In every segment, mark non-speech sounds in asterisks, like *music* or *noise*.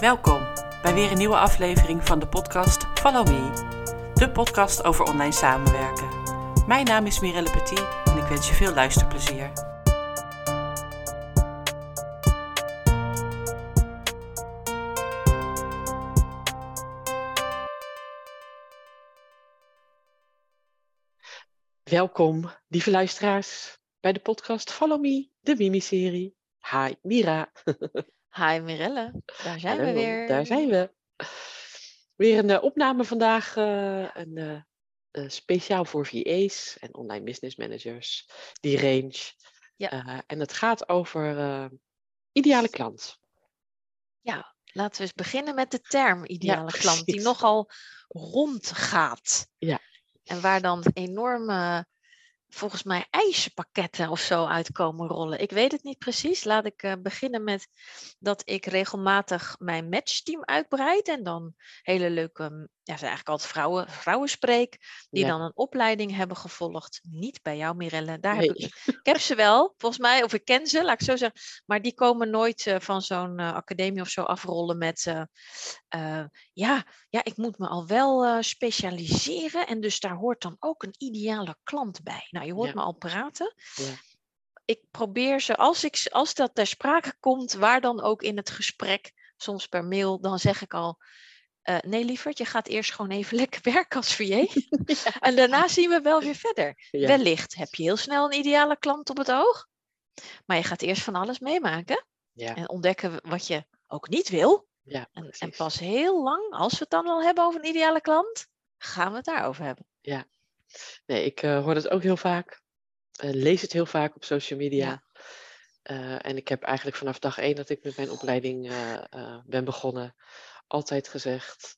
Welkom bij weer een nieuwe aflevering van de podcast Follow Me, de podcast over online samenwerken. Mijn naam is Mirelle Petit en ik wens je veel luisterplezier. Welkom, lieve luisteraars, bij de podcast Follow Me, de Mimi-serie. Hi, Mira. *laughs* Hi Mirelle, daar zijn Hallo, we weer. Daar zijn we. Weer een eh, opname vandaag, eh, een, eh, speciaal voor VA's en online business managers, die range. Ja. En het gaat over ideale klant. Ja, laten we eens beginnen met de term ideale klant, die nogal rondgaat. Ja. En waar dan enorme, volgens mij, eisenpakketten of zo uitkomen rollen. Ik weet het niet precies. Laat ik eh, beginnen met dat ik regelmatig mijn matchteam uitbreid. En dan hele leuke, ja, zijn eigenlijk altijd vrouwen, vrouwen spreek, die Ja. dan een opleiding hebben gevolgd. Niet bij jou, Mirelle. Daar Nee. heb ik, ik heb ze wel, volgens mij, of ik ken ze, laat ik zo zeggen. Maar die komen nooit eh, van zo'n eh, academie of zo afrollen met. eh, ja, ja, ik moet me al wel specialiseren. En dus daar hoort dan ook een ideale klant bij. Nou, je hoort Ja. me al praten. Ja. Ik probeer ze, als, ik, als dat ter sprake komt, waar dan ook in het gesprek, soms per mail, dan zeg ik al. Eh, nee, lieverd, je gaat eerst gewoon even *laughs* lekker werken als *laughs* VA. En daarna zien we wel weer verder. Ja. Wellicht heb je heel snel een ideale klant op het oog. Maar je gaat eerst van alles meemaken. Ja. En ontdekken wat je ook niet wil. Ja, En, en pas heel lang, als we het dan wel hebben over een ideale klant, gaan we het daarover hebben. Nee, ik eh, hoor het ook heel vaak. eh, lees het heel vaak op social media. Ja. En ik heb eigenlijk vanaf dag één dat ik met mijn opleiding ben begonnen, altijd gezegd: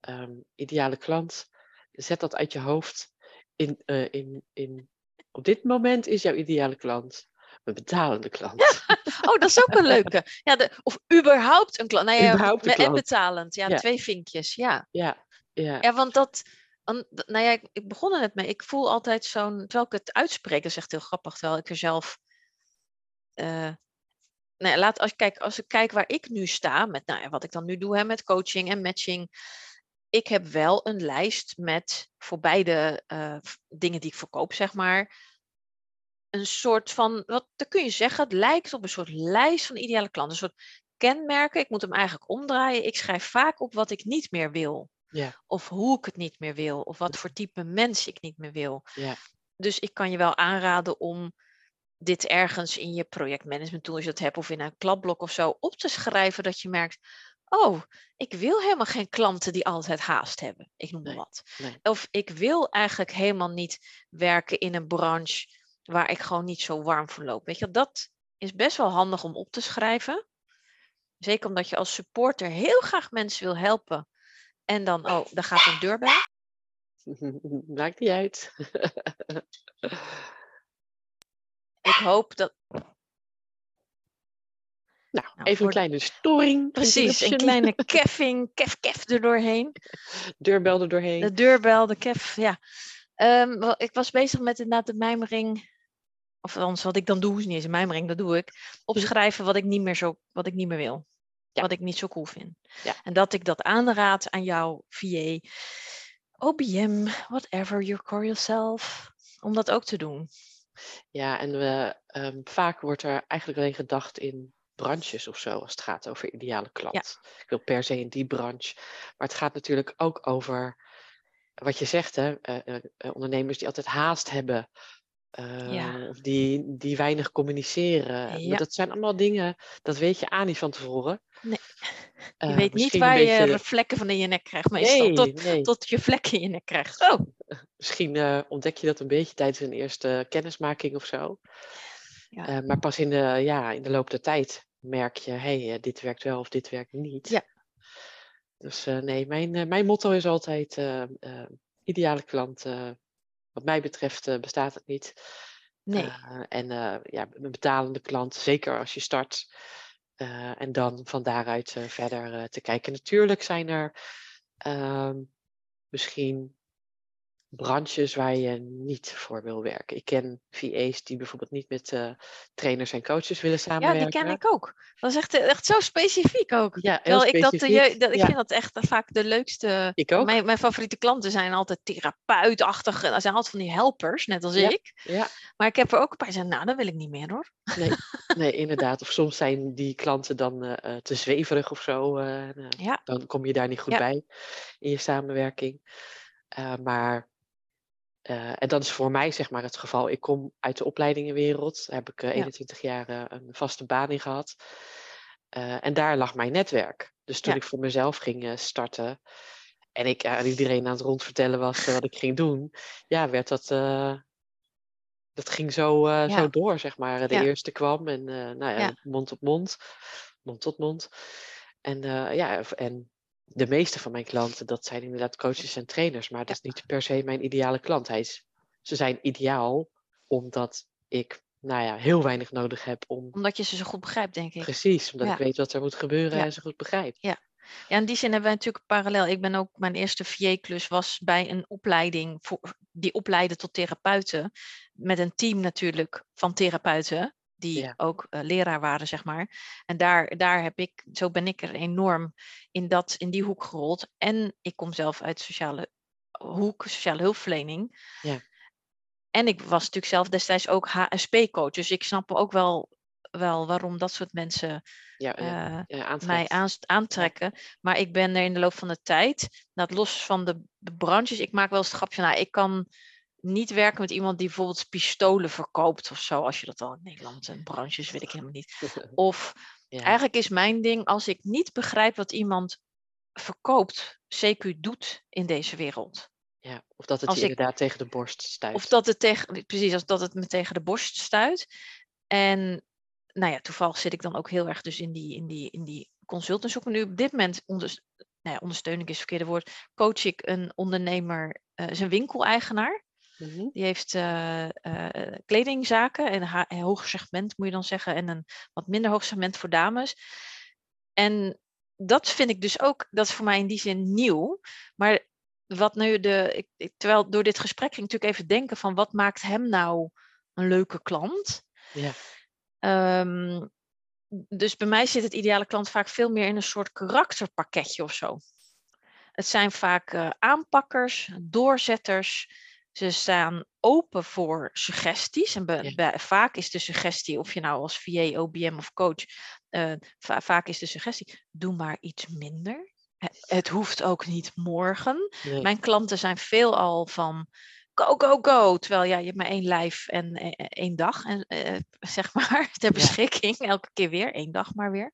ehm, ideale klant, zet dat uit je hoofd. In, eh, in, in, op dit moment is jouw ideale klant een betalende klant. Oh, dat is ook een *laughs* leuke. Ja, de, of überhaupt een klant. Nou ja, Überhaupt een me- En klant. betalend. Ja, Ja. twee vinkjes. Ja. Ja, ja, ja, want dat. Nou ja, ik, ik begon er net mee. Ik voel altijd zo'n. Terwijl ik het uitspreek, dat is echt heel grappig. Terwijl ik er zelf. eh, nou laat, als, ik kijk, als ik kijk waar ik nu sta, met nou wat ik dan nu doe hè, met coaching en matching. Ik heb wel een lijst met voor beide eh, dingen die ik verkoop, zeg maar. Een soort van, wat dan kun je zeggen, het lijkt op een soort lijst van ideale klanten. Een soort kenmerken. Ik moet hem eigenlijk omdraaien. Ik schrijf vaak op wat ik niet meer wil. Ja. Of hoe ik het niet meer wil. Of wat voor type mens ik niet meer wil. ja, Dus ik kan je wel aanraden om dit ergens in je projectmanagement tool, als je dat hebt, of in een kladblok of zo, op te schrijven dat je merkt, oh, ik wil helemaal geen klanten die altijd haast hebben. Ik noem maar Nee, wat. nee. Of ik wil eigenlijk helemaal niet werken in een branche waar ik gewoon niet zo warm voor loop. Weet je, dat is best wel handig om op te schrijven. Zeker omdat je als supporter heel graag mensen wil helpen. En dan, oh, daar gaat een deurbel. *laughs* Maakt niet uit. *laughs* Ik hoop dat, nou, Nou, even een de- kleine storing. precies, een kleine keffing, kef, kef er doorheen. deurbel er doorheen. De deurbel, de kef, ja. Ehm, ik was bezig met inderdaad de mijmering. Of anders wat ik dan doe, is niet eens een mijmering, dat doe ik. Opschrijven wat ik niet meer, zo, wat ik niet meer wil. Ja. Wat ik niet zo cool vind. Ja. En dat ik dat aanraad aan jou, VA, OBM, whatever you call yourself. Om dat ook te doen. Ja, en we, ehm, vaak wordt er eigenlijk alleen gedacht in branches of zo, als het gaat over ideale klant. Ik wil per se in die branche. Maar het gaat natuurlijk ook over wat je zegt, hè, eh, eh, eh, ondernemers die altijd haast hebben. Ja. Of die, die weinig communiceren. Maar dat zijn allemaal dingen, dat weet je aan niet van tevoren. Nee. Eh, Je weet niet waar je beetje- vlekken van in je nek krijgt meestal. Nee, tot, nee. tot je vlekken in je nek krijgt. Oh, Misschien eh, ontdek je dat een beetje tijdens een eerste kennismaking of zo. Ja. Eh, maar pas in de, ja, in de loop der tijd merk je, hé, hey, eh, dit werkt wel of dit werkt niet. Ja. Dus eh, nee, mijn, eh, mijn motto is altijd, eh, eh, ideale klant, eh, wat mij betreft eh, bestaat het niet. nee. Eh, en eh, ja, een betalende klant, zeker als je start. Eh, en dan van daaruit eh, verder eh, te kijken. Natuurlijk zijn er ehm, misschien branches waar je niet voor wil werken. Ik ken VA's die bijvoorbeeld niet met uh, trainers en coaches willen samenwerken. Ja, die ken ik ook. Dat is echt, echt zo specifiek ook. Ja, heel ik, dat specifiek. dat, ik Ja. vind dat echt vaak de leukste. Ik ook. Mijn, mijn favoriete klanten zijn altijd therapeutachtig. Dat zijn altijd van die helpers, net als Ja. ik. Ja, Maar ik heb er ook een paar die zeggen, nou, dat wil ik niet meer hoor. nee, *laughs* nee, inderdaad. Of soms zijn die klanten dan eh, eh, te zweverig of zo. eh, eh, Ja. Dan kom je daar niet goed bij in je samenwerking. Eh, maar, eh, en dat is voor mij zeg maar het geval. Ik kom uit de opleidingenwereld. Daar heb ik eh, Ja. 21 jaar eh, een vaste baan in gehad. Eh, en daar lag mijn netwerk. Dus toen Ja. ik voor mezelf ging eh, starten. En ik aan iedereen aan het rondvertellen was eh, wat ik ging doen. Ja, werd dat. eh, dat ging zo, eh, Ja. zo door, zeg maar. De eerste kwam en eh, nou ja, mond op mond, mond tot mond. En eh, ja, en de meeste van mijn klanten, dat zijn inderdaad coaches en trainers, maar dat is niet per se mijn ideale klant. Hij is, ze zijn ideaal omdat ik, nou ja, heel weinig nodig heb om, Omdat je ze zo goed begrijpt, denk ik. precies, omdat ik Ja. weet wat er moet gebeuren Ja. en ze goed begrijp. Ja, in die zin hebben wij natuurlijk parallel. Ik ben ook, mijn eerste VA-klus was bij een opleiding, voor, die opleidde tot therapeuten. Met een team natuurlijk van therapeuten, die Ja. ook eh, leraar waren, zeg maar. En daar, daar heb ik, zo ben ik er enorm in, dat, in die hoek gerold. En ik kom zelf uit sociale hoek, sociale hulpverlening. Ja. En ik was natuurlijk zelf destijds ook HSP-coach. Dus ik snap ook wel, wel waarom dat soort mensen Ja, aantrekt. mij aantrekken. Maar ik ben er in de loop van de tijd, dat los van de, de branches, ik maak wel eens het grapje, nou, ik kan niet werken met iemand die bijvoorbeeld pistolen verkoopt of zo, als je dat al in Nederland en branches, weet ik helemaal niet. *laughs* Of Ja, eigenlijk is mijn ding, als ik niet begrijp wat iemand verkoopt, CQ doet in deze wereld. ja. Of dat het als je ik- inderdaad tegen de borst stuit. Of dat het tegen, precies, als dat het me tegen de borst stuit. En nou ja, toevallig zit ik dan ook heel erg dus in die, in die, in die nu op dit moment, onders, nou ja, ondersteuning is het verkeerde woord, coach ik een ondernemer, eh is een Mhm. Die heeft eh, kledingzaken en een hoog segment moet je dan zeggen. En een wat minder hoog segment voor dames. En dat vind ik dus ook, dat is voor mij in die zin nieuw. Maar wat nu de, ik, ik- terwijl door dit gesprek ging ik natuurlijk even denken van wat maakt hem nou een leuke klant? Ja. Ehm, dus bij mij zit het ideale klant vaak veel meer in een soort karakterpakketje of zo. Het zijn vaak eh, aanpakkers, doorzetters. Ze staan open voor suggesties. En be- vaak is de suggestie, of je nou als VA, OBM of coach, eh, va- vaak is de suggestie, doe maar iets minder. Het, hoeft ook niet morgen. Nee. Mijn klanten zijn veelal van go, go, go. Terwijl ja, je hebt maar één lijf en eh, eh, één dag, en, eh, *laughs* zeg maar, ter Ja. beschikking. Elke keer weer, één dag maar weer.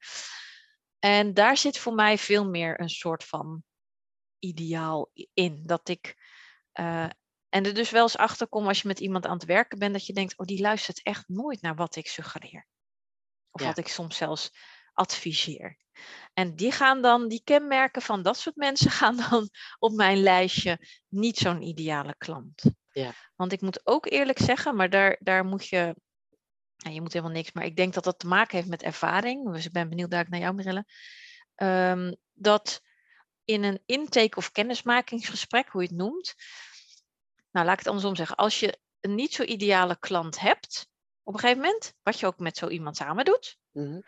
En daar zit voor mij veel meer een soort van ideaal in. Dat ik. En er dus wel eens achter kom als je met iemand aan het werken bent, dat je denkt, oh, die luistert echt nooit naar wat ik suggereer. Of Ja. wat ik soms zelfs adviseer. En die gaan dan, die kenmerken van dat soort mensen *laughs* gaan dan op mijn lijstje niet zo'n ideale klant. Ja. Want ik moet ook eerlijk zeggen, maar daar, daar moet je, nou, je moet helemaal niks, maar ik denk dat dat te maken heeft met ervaring. Dus ik ben benieuwd daar naar jou, Marille. Ehm, dat in een intake- of kennismakingsgesprek, hoe je het noemt, nou laat ik het andersom zeggen, als je een niet zo ideale klant hebt, op een gegeven moment, wat je ook met zo iemand samen doet, Mhm.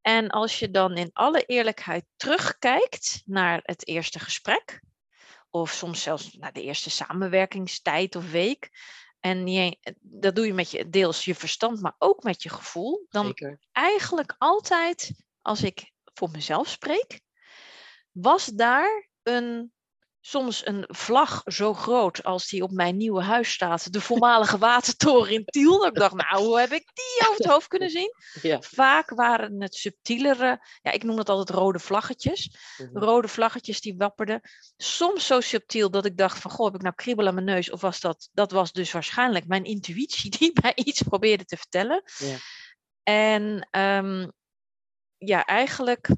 en als je dan in alle eerlijkheid terugkijkt naar het eerste gesprek, of soms zelfs naar de eerste samenwerkingstijd of week, en een- dat doe je met je, deels je verstand, maar ook met je gevoel, dan Zeker. eigenlijk altijd, als ik voor mezelf spreek, was daar een, soms een vlag zo groot als die op mijn nieuwe huis staat, de voormalige watertoren in Tiel. Dat ik dacht, nou, hoe heb ik die over het hoofd kunnen zien? *laughs* Ja. Vaak waren het subtielere, ja, ik noem dat altijd rode vlaggetjes. Mhm. Rode vlaggetjes die wapperden. Soms zo subtiel dat ik dacht van, goh, heb ik nou kriebel aan mijn neus? Of was dat, dat was dus waarschijnlijk mijn intuïtie die *laughs* mij iets probeerde te vertellen. Ja. En ehm, ja, eigenlijk,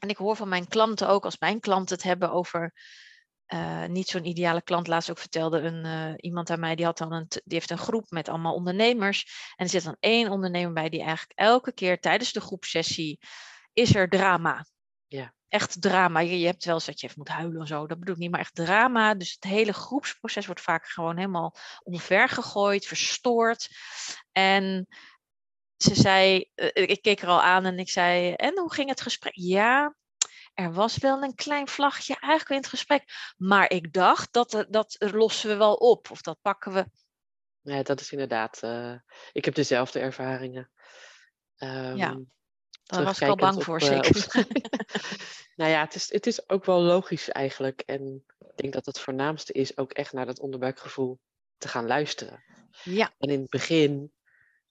en ik hoor van mijn klanten ook, als mijn klanten het hebben over eh, niet zo'n ideale klant. Laatst ook vertelde een, eh, iemand aan mij, die, had dan een, die heeft een groep met allemaal ondernemers. En er zit dan één ondernemer bij die eigenlijk elke keer tijdens de groepsessie is er drama. Ja. echt drama. Je, je hebt wel eens dat je even moet huilen en zo. Dat bedoel ik niet, maar echt drama. Dus het hele groepsproces wordt vaak gewoon helemaal omvergegooid, verstoord. En ze zei, eh, ik keek er al aan en ik zei, en hoe ging het gesprek? Ja, er was wel een klein vlagje eigenlijk in het gesprek. Maar ik dacht, dat, dat lossen we wel op. Of dat pakken we. Ja, dat is inderdaad. Uh, ik heb dezelfde ervaringen. Um, ja, daar was ik al bang voor, uh, zeker. *laughs* nou ja, het is, het is ook wel logisch eigenlijk. En ik denk dat het voornaamste is ook echt naar dat onderbuikgevoel te gaan luisteren. Ja. En in het begin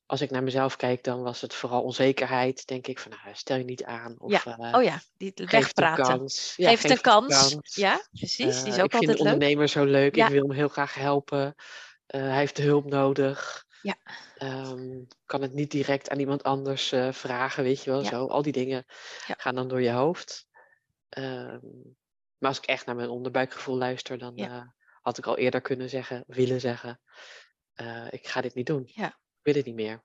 als ik naar mezelf kijk, dan was het vooral onzekerheid. Denk ik van, nou, stel je niet aan. Of, ja. Uh, oh ja, die wegpraten. Kans. Ja, geef, het een kans. kans. Ja, precies. die is uh, ook ik altijd vind de ondernemer zo leuk. Ik wil hem heel graag helpen. Uh, hij heeft hulp nodig. Ja. Um, kan het niet direct aan iemand anders vragen, weet je wel. Ja. Zo. Al die dingen ja. gaan dan door je hoofd. Um, maar als ik echt naar mijn onderbuikgevoel luister, dan had ik al eerder kunnen zeggen, willen zeggen. ik ga dit niet doen. Ja wil het niet meer.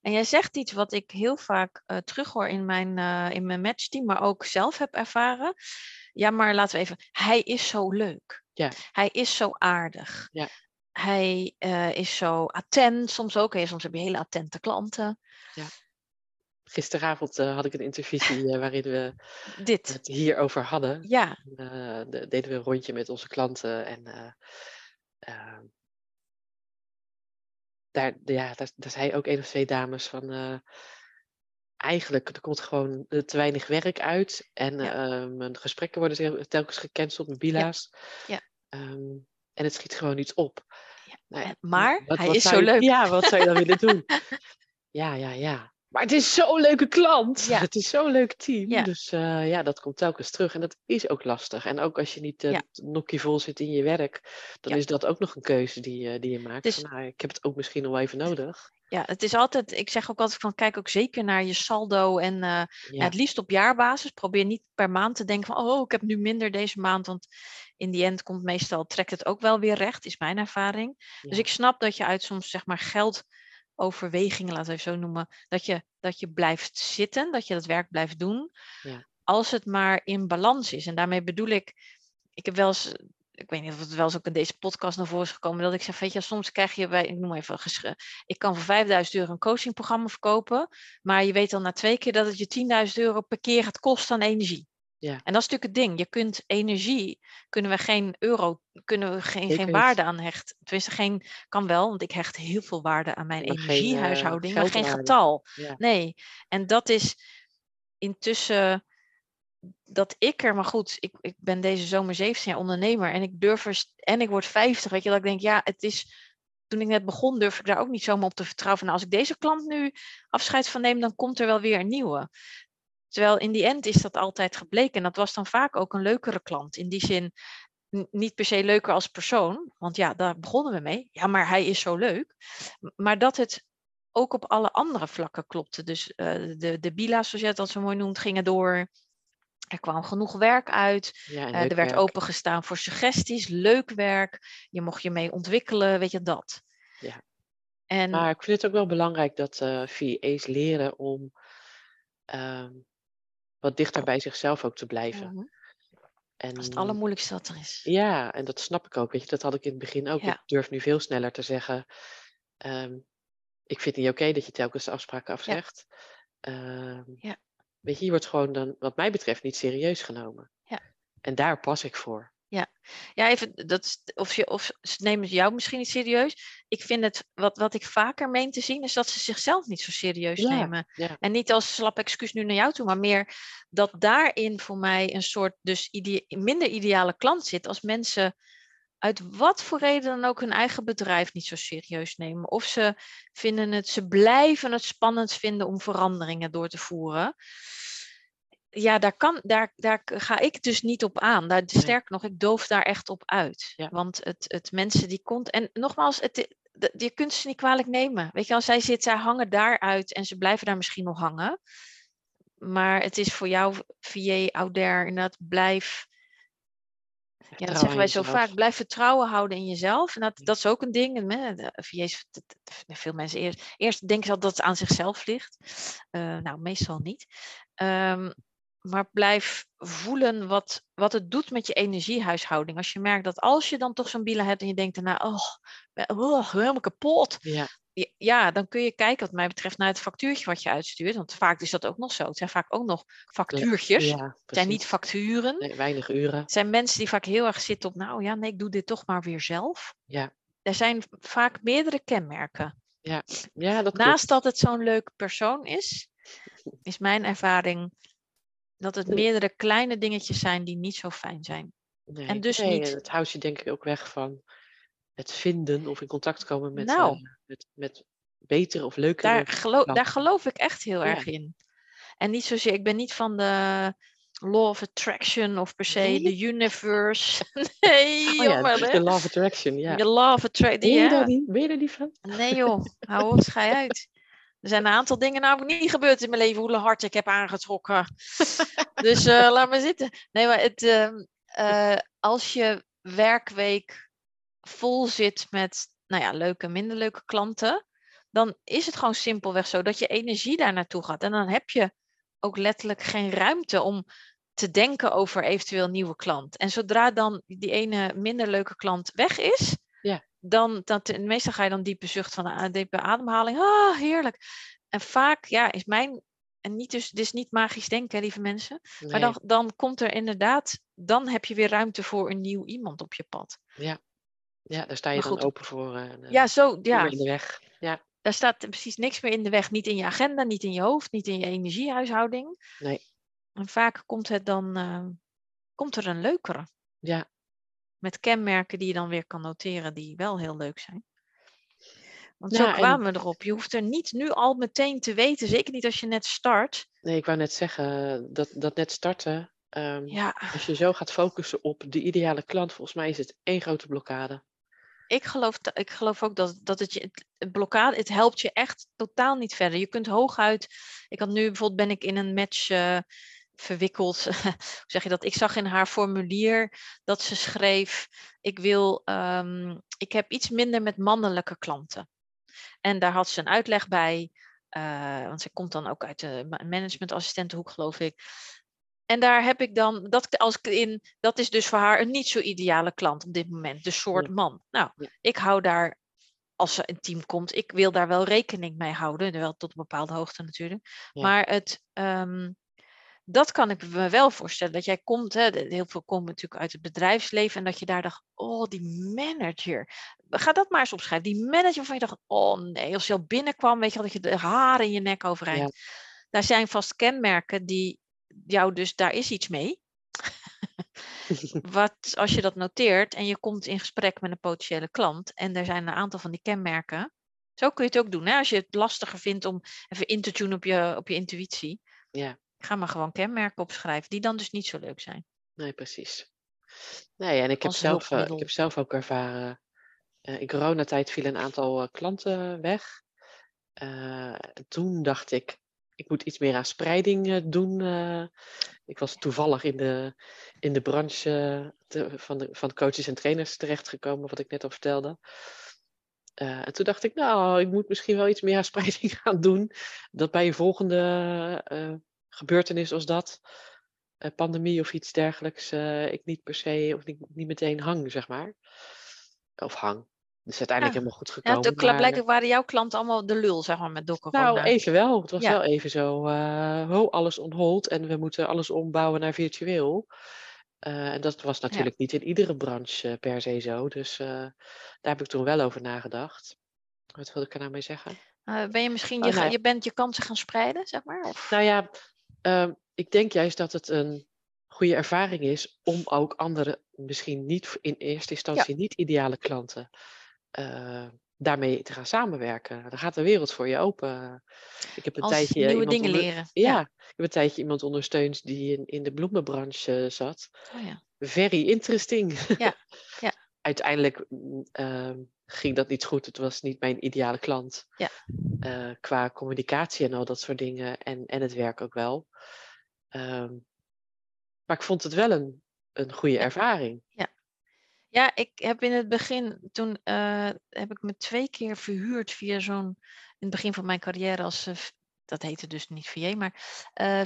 En jij zegt iets wat ik heel vaak uh, terughoor in mijn, uh, in mijn matchteam, maar ook zelf heb ervaren. Ja, maar laten we even. Hij is zo leuk. Ja. Hij is zo aardig. Ja. Hij uh, is zo attent, soms ook. Hey, soms heb je hele attente klanten. Ja. Gisteravond had ik een intervisie waarin we *laughs* Dit. het hierover hadden. Ja. De, deden we een rondje met onze klanten en daar, ja, daar, daar zei ook één of twee dames van. Uh, eigenlijk, er komt gewoon te weinig werk uit. En ja. uh, mijn gesprekken worden telkens gecanceld, mijn bila's. Ja. Um, en het schiet gewoon niet op. Ja. Nou, maar wat, hij wat is zo leuk. Ja, wat zou je dan willen doen? *laughs* Ja, ja, ja. Maar het is zo'n leuke klant. Ja. Het is zo'n leuk team. Ja. Dus uh, ja, dat komt telkens terug. En dat is ook lastig. En ook als je niet uh, ja. nokkie vol zit in je werk, dan is dat ook nog een keuze die, uh, die je maakt. Dus, van, nou, ik heb het ook misschien nog wel even nodig. Ja, het is altijd, ik zeg ook altijd van kijk ook zeker naar je saldo en ja. het liefst op jaarbasis. Probeer niet per maand te denken van oh, ik heb nu minder deze maand. Want in die end komt meestal, trekt het ook wel weer recht, is mijn ervaring. Dus ik snap dat je uit soms zeg maar geld overwegingen, laten we even zo noemen, dat je, dat je blijft zitten, dat je dat werk blijft doen, ja. als het maar in balans is. En daarmee bedoel ik, ik heb wel eens, ik weet niet of het wel eens ook in deze podcast naar voren is gekomen, dat ik zeg, weet je, soms krijg je bij, ik noem even, ik kan voor 5000 euro een coachingprogramma verkopen, maar je weet al na twee keer dat het je 10.000 euro per keer gaat kosten aan energie. Ja. En dat is natuurlijk het ding. Je kunt energie, kunnen we geen euro, kunnen we geen, geen waarde aan hechten. Tenminste, geen, kan wel, want ik hecht heel veel waarde aan mijn maar energiehuishouding, geen, uh, maar geen getal. Ja. Nee. En dat is intussen dat ik er, maar goed, ik, ik ben deze zomer 17 jaar ondernemer en ik durf er, en ik word 50, weet je, dat ik denk, ja, het is, toen ik net begon, durf ik daar ook niet zomaar op te vertrouwen. Van, nou, als ik deze klant nu afscheid van neem, dan komt er wel weer een nieuwe. Terwijl in die end is dat altijd gebleken. En dat was dan vaak ook een leukere klant. In die zin niet per se leuker als persoon. Want ja, daar begonnen we mee. Ja, maar hij is zo leuk. Maar dat het ook op alle andere vlakken klopte. Dus uh, de, de bila's, zoals je al zo mooi noemt, gingen door. Er kwam genoeg werk uit. Ja, uh, er werd werk. opengestaan voor suggesties, leuk werk. Je mocht je mee ontwikkelen, weet je dat. Ja. En, maar ik vind het ook wel belangrijk dat uh, VA's leren om um, wat dichter bij zichzelf ook te blijven. En, Dat is het allermoeilijkste wat er is. Ja, en dat snap ik ook. Weet je, dat had ik in het begin ook. Ja. Ik durf nu veel sneller te zeggen. ehm, ik vind het niet oké dat je telkens de afspraken afzegt. Ehm, Ja. Weet je, je wordt gewoon dan, wat mij betreft, niet serieus genomen. Ja. En daar pas ik voor. Ja, even, dat, is- of, je, of ze nemen jou misschien niet serieus. Ik vind het, wat, wat ik vaker meen te zien, is dat ze zichzelf niet zo serieus Ja, nemen. ja. En niet als slap excuus nu naar jou toe, maar meer dat daarin voor mij een soort dus ide- minder ideale klant zit. Als mensen uit wat voor reden dan ook hun eigen bedrijf niet zo serieus nemen. Of ze vinden het, ze blijven het spannend vinden om veranderingen door te voeren. Ja, daar, kan, daar, daar ga ik dus niet op aan. Daar, sterker nog, ik doof daar echt op uit. Ja. Want het, het mensen die komt. En nogmaals, het, je kunt ze niet kwalijk nemen. Weet je, als zij zit, zij hangen daaruit en ze blijven daar misschien nog hangen. Maar het is voor jou, VA, ouder, inderdaad, blijf. Ja, dat zeggen wij zo vaak. Blijf vertrouwen houden in jezelf. En dat, dat is ook een ding. VA's, veel mensen eerst, eerst denken ze dat het aan zichzelf ligt. Eh, nou, meestal niet. Ehm, maar blijf voelen wat, wat het doet met je energiehuishouding. Als je merkt dat als je dan toch zo'n bielen hebt en je denkt daarna, oh, oh helemaal kapot. Ja. Ja, dan kun je kijken wat mij betreft naar het factuurtje wat je uitstuurt. Want vaak is dat ook nog zo. Het zijn vaak ook nog factuurtjes. Ja, het zijn niet facturen. Nee, weinig uren. Het zijn mensen die vaak heel erg zitten op, nou ja, nee, ik doe dit toch maar weer zelf. Ja. Er zijn vaak meerdere kenmerken. Ja, ja dat Naast klopt. dat het zo'n leuk persoon is, is mijn ervaring dat het meerdere kleine dingetjes zijn die niet zo fijn zijn. Nee, en dus nee, niet- Het houdt je denk ik ook weg van het vinden of in contact komen met, Nou. eh, met, met betere of leukere Daar, gelo- daar geloof ik echt heel Ja. erg in. En niet zozeer, ik ben niet van de law of attraction of per se Nee? de universe. *laughs* nee, Oh ja, jammer de hè. law of attraction, ja. De law of attraction, Ben je, ja. ben je daar niet van? Nee joh, hou op, schei uit. *laughs* Er zijn een aantal dingen namelijk niet gebeurd in mijn leven, hoe hard ik heb aangetrokken. *laughs* dus eh, laat maar zitten. Nee, maar het, ehm, eh, als je werkweek vol zit met nou ja, leuke minder leuke klanten, dan is het gewoon simpelweg zo dat je energie daar naartoe gaat. En dan heb je ook letterlijk geen ruimte om te denken over eventueel nieuwe klant. En zodra dan die ene minder leuke klant weg is. Dan, dan ten- meestal ga je dan diepe zucht van een diepe ademhaling. Ah, heerlijk. En vaak, ja, is mijn, en niet dus, dit is niet magisch denken, lieve mensen. Maar dan, dan komt er inderdaad, dan heb je weer ruimte voor een nieuw iemand op je pad. Ja, daar sta je Maar dan goed. open voor. eh, eh, Ja, zo, ja. in de weg. Ja, Daar staat precies niks meer in de weg. Niet in je agenda, niet in je hoofd, niet in je energiehuishouding. Nee. En vaak komt het dan, eh, komt er een leukere. ja, Met kenmerken die je dan weer kan noteren, die wel heel leuk zijn. Want zo en- kwamen we erop. Je hoeft er niet nu al meteen te weten, zeker niet als je net start. nee, ik wou net zeggen dat, dat net starten. ehm, Ja, Als je zo gaat focussen op de ideale klant, volgens mij is het één grote blokkade. ik geloof, ik geloof ook dat, dat het je het, het blokkade, het helpt je echt totaal niet verder. Je kunt hooguit, ik had nu bijvoorbeeld ben ik in een match eh, verwikkeld. *laughs* Hoe zeg je dat? Ik zag in haar formulier dat ze schreef: ik wil, ehm, ik heb iets minder met mannelijke klanten. En daar had ze een uitleg bij, eh, want ze komt dan ook uit de ma- managementassistentenhoek, geloof ik. En daar heb ik dan, dat, als ik in, dat is dus voor haar een niet zo ideale klant op dit moment, de soort man. Nou, ik hou daar, als ze een team komt, ik wil daar wel rekening mee houden, wel tot een bepaalde hoogte natuurlijk. Ja. Maar het, ehm, dat kan ik me wel voorstellen, dat jij komt, hè, heel veel komen natuurlijk uit het bedrijfsleven, en dat je daar dacht, oh, die manager. Ga dat maar eens opschrijven. Die manager waarvan je dacht, oh nee, als je al binnenkwam, weet je wel, dat je de haren in je nek overeind. Daar zijn vast kenmerken die jou dus, daar is iets mee. *laughs* Wat als je dat noteert en je komt in gesprek met een potentiële klant en er zijn een aantal van die kenmerken. Zo kun je het ook doen. Hè? Als je het lastiger vindt om even in te tunen op je, op je intuïtie. Ja, Ga maar gewoon kenmerken opschrijven die dan dus niet zo leuk zijn. nee, precies. Nee, en ik heb, zelf, eh, ik heb zelf ook ervaren. eh, in coronatijd vielen een aantal eh, klanten weg. Toen dacht ik, ik moet iets meer aan spreiding doen. ik was toevallig in de, in de branche te- van, de, van coaches en trainers terechtgekomen, wat ik net al vertelde. En toen dacht ik, nou, ik moet misschien wel iets meer aan *laughs* spreiding gaan doen. Dat bij een volgende gebeurtenis als dat, eh, pandemie of iets dergelijks, eh, ik niet per se of niet, niet meteen hang, zeg maar. Of hang. Dus uiteindelijk Ja. helemaal goed Ja, gekomen. maar- blijkbaar waren jouw klanten allemaal de lul, zeg maar, met dokken. nou, even wel. Het was Ja. wel even zo, eh ho, alles on hold en we moeten alles ombouwen naar virtueel. Eh, en dat was natuurlijk niet in iedere branche eh, per se zo. Dus eh, daar heb ik toen wel over nagedacht. Wat wil ik er nou mee zeggen? Eh, ben je misschien, Oh, je, nou ja. je bent je kansen gaan spreiden, zeg maar? Of? Nou ja, ehm, ik denk juist dat het een goede ervaring is om ook andere, misschien niet in eerste instantie niet ideale klanten, eh, daarmee te gaan samenwerken. Dan gaat de wereld voor je open. Ik heb een Als tijdje nieuwe iemand dingen onder- leren. Ja, ik heb een tijdje iemand ondersteund die in, in de bloemenbranche eh, zat. Oh, ja. Very interesting. Ja, *laughs* ja. Uiteindelijk mm, ehm, ging dat niet goed. Het was niet mijn ideale klant. Ja. Eh, qua communicatie en al dat soort dingen. En, en het werk ook wel. Ehm, maar ik vond het wel een, een goede ervaring. Ja, ik heb in het begin, toen eh, heb ik me twee keer verhuurd via zo'n, in het begin van mijn carrière als eh, dat heette dus niet VA, maar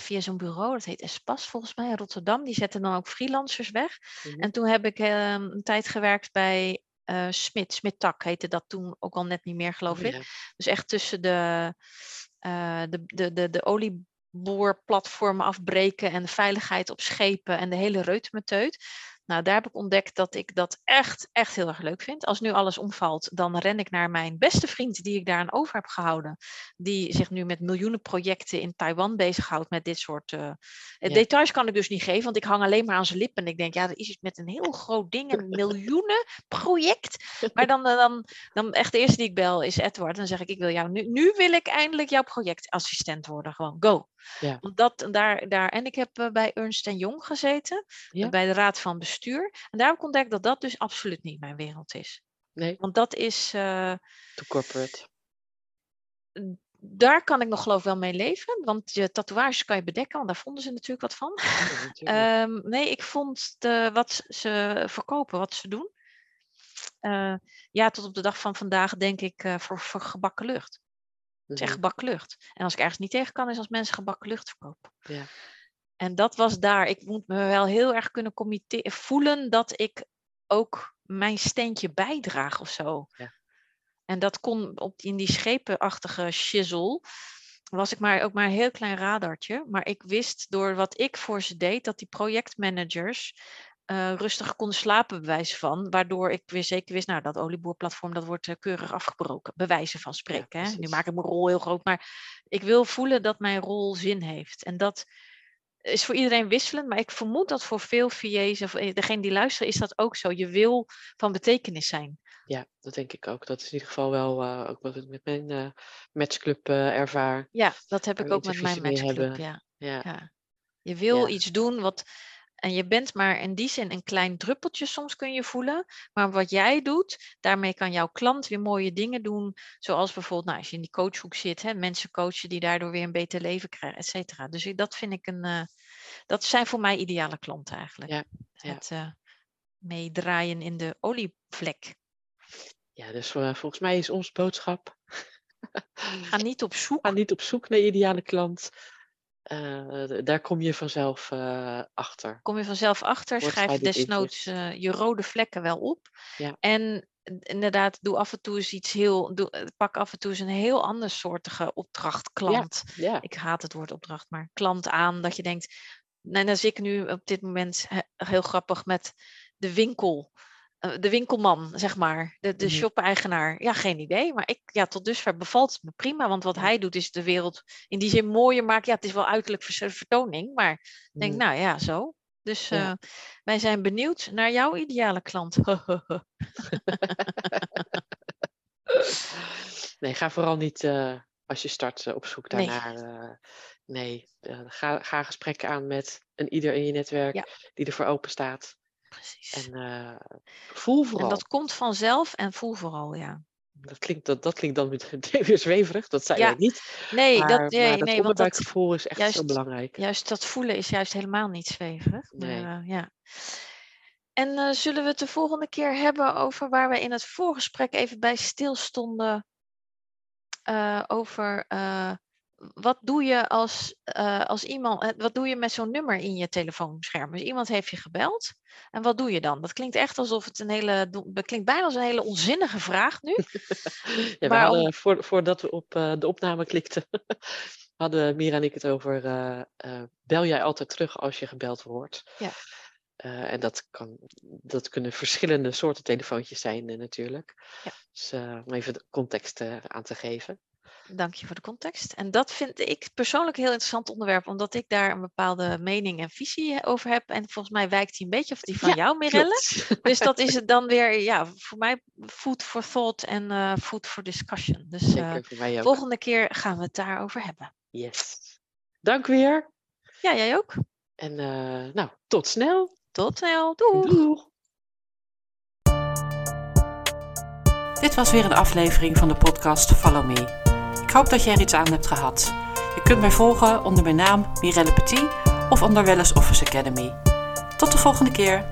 via zo'n bureau, dat heet Espas volgens mij in Rotterdam. Die zetten dan ook freelancers weg. Mhm. En toen heb ik ehm, een tijd gewerkt bij eh Smit, Smit Tak heette dat toen ook al net niet meer, geloof Oh, ik. ja. Dus echt tussen de, eh, de, de, de, de olieboorplatformen afbreken en de veiligheid op schepen en de hele reutemeteut. Nou, daar heb ik ontdekt dat ik dat echt, echt heel erg leuk vind. Als nu alles omvalt, dan ren ik naar mijn beste vriend die ik daar aan over heb gehouden. Die zich nu met miljoenen projecten in Taiwan bezighoudt met dit soort... eh, Ja. Details kan ik dus niet geven, want ik hang alleen maar aan zijn lippen. En ik denk, ja, er is iets met een heel groot ding, een miljoenen project. Maar dan, eh, dan, dan echt de eerste die ik bel is Edward. Dan zeg ik, ik wil jou nu, nu wil ik eindelijk jouw projectassistent worden. Gewoon, go. Ja. Want dat, daar, daar, en ik heb eh, bij Ernst Jong gezeten, Ja. bij de Raad van Bestuur. En daar heb ik ontdekt dat dat dus absoluut niet mijn wereld is. Nee, Want dat is, eh, too corporate. daar kan ik nog geloof ik wel mee leven. Want je tatoeages kan je bedekken, want daar vonden ze natuurlijk wat van. Ja, *laughs* natuurlijk. Ehm, nee, ik vond de, wat ze verkopen, wat ze doen. eh, ja, tot op de dag van vandaag denk ik eh, voor, voor gebakken lucht. Het is echt gebakken lucht. En als ik ergens niet tegen kan, is als mensen gebakken lucht verkopen. Ja. En dat was daar. Ik moet me wel heel erg kunnen committe- voelen dat ik ook mijn steentje bijdraag of zo. Ja. En dat kon op, in die schepenachtige shizzle. Was ik maar ook maar een heel klein radartje. Maar ik wist door wat ik voor ze deed, dat die projectmanagers eh, rustig konden slapen, bewijs van. Waardoor ik weer zeker wist, nou, dat olieboerplatform dat wordt eh, keurig afgebroken. Bewijzen van spreken. hè? Nu maak ik mijn rol heel groot, maar ik wil voelen dat mijn rol zin heeft. En dat is voor iedereen wisselend, maar ik vermoed dat voor veel VA's of eh, degene die luisteren, is dat ook zo. Je wil van betekenis zijn. ja, dat denk ik ook. Dat is in ieder geval wel ook wat ik met mijn matchclub ervaar. Ja, dat heb ik ook met mijn matchclub. Ja. Ja, Ja. Je wil Ja. iets doen wat. En je bent maar in die zin een klein druppeltje soms kun je voelen. Maar wat jij doet, daarmee kan jouw klant weer mooie dingen doen. Zoals bijvoorbeeld, nou, als je in die coachhoek zit, hè, mensen coachen die daardoor weer een beter leven krijgen, et cetera. Dus dat vind ik een. eh, dat zijn voor mij ideale klanten eigenlijk. Ja, ja. Het eh, meedraaien in de olievlek. ja dus eh, volgens mij is onze boodschap. Ga niet op zoek. Ga niet op zoek naar ideale klant. Eh, daar kom je vanzelf eh, achter. Kom je vanzelf achter, Wordt schrijf desnoods eh, je rode vlekken wel op. Ja. En inderdaad, doe af en toe eens iets heel. Doe, pak af en toe eens een heel ander soortige opdracht, klant. Ja, Ik haat het woord opdracht, maar klant aan. Dat je denkt. Nou, dan zit ik nu op dit moment he- heel grappig met de winkel. Eh, De winkelman, zeg maar. De, de Mhm. shop-eigenaar. Ja, geen idee. Maar ik, ja, tot dusver bevalt het me prima. Want wat hij doet is de wereld in die zin mooier maken. Ja, het is wel uiterlijk vers- vertoning. Maar ik denk, mm, nou ja, zo. Dus Ja. eh, wij zijn benieuwd naar jouw ideale klant. *laughs* Nee, ga vooral niet eh, als je start eh, op zoek Nee. daarnaar. eh, nee, eh, ga, ga gesprekken aan met een ieder in je netwerk Ja. die ervoor open staat. Precies. En eh, voel vooral. En dat... dat komt vanzelf en voel vooral, ja. klinkt, dat, dat klinkt dan *laughs* weer zweverig, dat zei Ja, jij niet. Nee, maar, dat, maar nee, dat nee want dat, is echt juist- zo belangrijk. juist dat voelen is juist helemaal niet zweverig. Maar, eh, ja. En eh, zullen we het de volgende keer hebben over waar we in het voorgesprek even bij stilstonden? eh, over wat doe je als, eh, als iemand, eh, wat doe je met zo'n nummer in je telefoonscherm? Dus iemand heeft je gebeld en wat doe je dan? Dat klinkt echt alsof het een hele, dat klinkt bijna als een hele onzinnige vraag nu. *laughs* Ja, we Maar hadden, om- voor, voordat we op eh, de opname klikten, *laughs* hadden Mira en ik het over, bel jij altijd terug als je gebeld wordt? Ja. En dat, kan, dat kunnen verschillende soorten telefoontjes zijn natuurlijk. Ja. Dus om even de context aan te geven. Dank je voor de context. En dat vind ik persoonlijk een heel interessant onderwerp, omdat ik daar een bepaalde mening en visie over heb. En volgens mij wijkt die een beetje af die van Ja, jou, Mirelle. Klopt. Dus dat is *laughs* het dan weer, ja, voor mij food for thought en eh, food for discussion. Dus eh, ook. volgende keer gaan we het daarover hebben. Yes. Dank weer. Ja, jij ook. En eh, nou, tot snel. Tot snel. Doei. Doeg. Dit was weer een aflevering van de podcast Follow Me. Ik hoop dat je er iets aan hebt gehad. Je kunt mij volgen onder mijn naam Mirelle Petit of onder Wellness Office Academy. Tot de volgende keer.